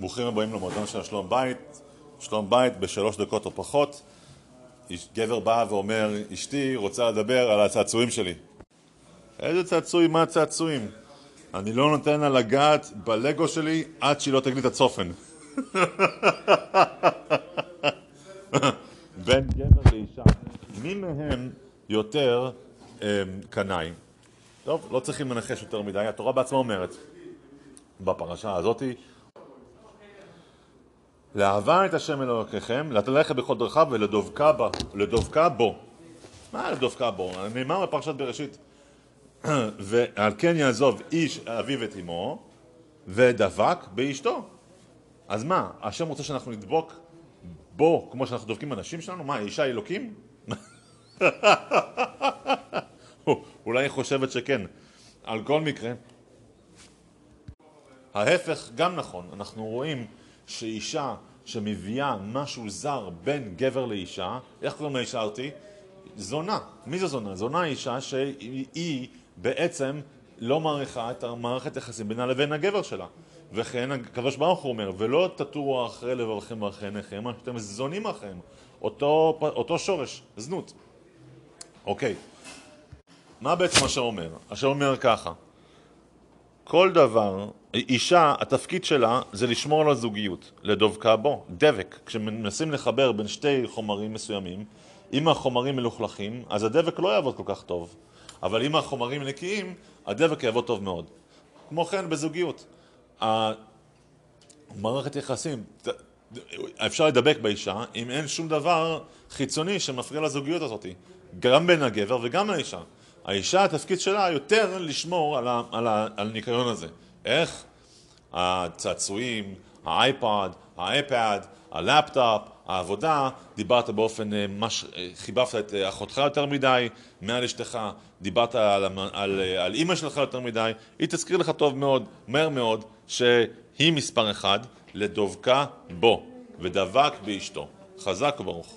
ברוכים הבאים למועדון של שלום בית, שלום בית בשלוש דקות או פחות. גבר בא ואומר, אשתי רוצה לדבר על הצעצועים שלי. איזה צעצועים? מה הצעצועים? אני לא נותן לה לגעת בלגו שלי עד שהיא לא תגיד את הצופן. בין גבר לאישה, מי מהם יותר אמ, קנאי? טוב, לא צריכים לנחש יותר מדי, התורה בעצמה אומרת בפרשה הזאתי לאהבה את השם אלוקיכם, ללכת בכל דרכיו ולדבקה בו. לדבקה בו. מה לדבקה בו? נאמר בפרשת בראשית ועל כן יעזוב איש אביו את אמו ודבק באשתו. אז מה, השם רוצה שאנחנו נדבוק בו כמו שאנחנו דבקים בנשים שלנו? מה, אישה אלוקים? אולי היא חושבת שכן. על כל מקרה, ההפך גם נכון. אנחנו רואים שאישה שמביאה משהו זר בין גבר לאישה, איך קוראים לאישה אותי? זונה. מי זו זונה? זונה אישה שהיא בעצם לא מעריכה את המערכת יחסים בינה לבין הגבר שלה. וכן הוא אומר, ולא תטורו אחרי לבבכם ואחרי עיניכם, אתם זונים אחריהם. אותו, אותו שורש, זנות. אוקיי. מה בעצם אשר אומר? אשר אומר ככה, כל דבר, אישה, התפקיד שלה זה לשמור על הזוגיות, לדבקה בו, דבק. כשמנסים לחבר בין שתי חומרים מסוימים, אם החומרים מלוכלכים, אז הדבק לא יעבוד כל כך טוב. אבל אם החומרים נקיים, הדבק יעבוד טוב מאוד. כמו כן, בזוגיות. מערכת יחסים, אפשר לדבק באישה אם אין שום דבר חיצוני שמפריע לזוגיות הזאת, גם בין הגבר וגם לאישה. האישה, התפקיד שלה יותר לשמור על, ה, על, ה, על הניקיון הזה. איך? הצעצועים, האייפד, האייפד, הלפטופ, העבודה, דיברת באופן, אה, מש... אה, חיבבת את אה, אחותך יותר מדי, מעל אשתך, דיברת על, על, על אימא שלך יותר מדי, היא תזכיר לך טוב מאוד, מהר מאוד, שהיא מספר אחד, לדבקה בו, ודבק באשתו. חזק וברוך.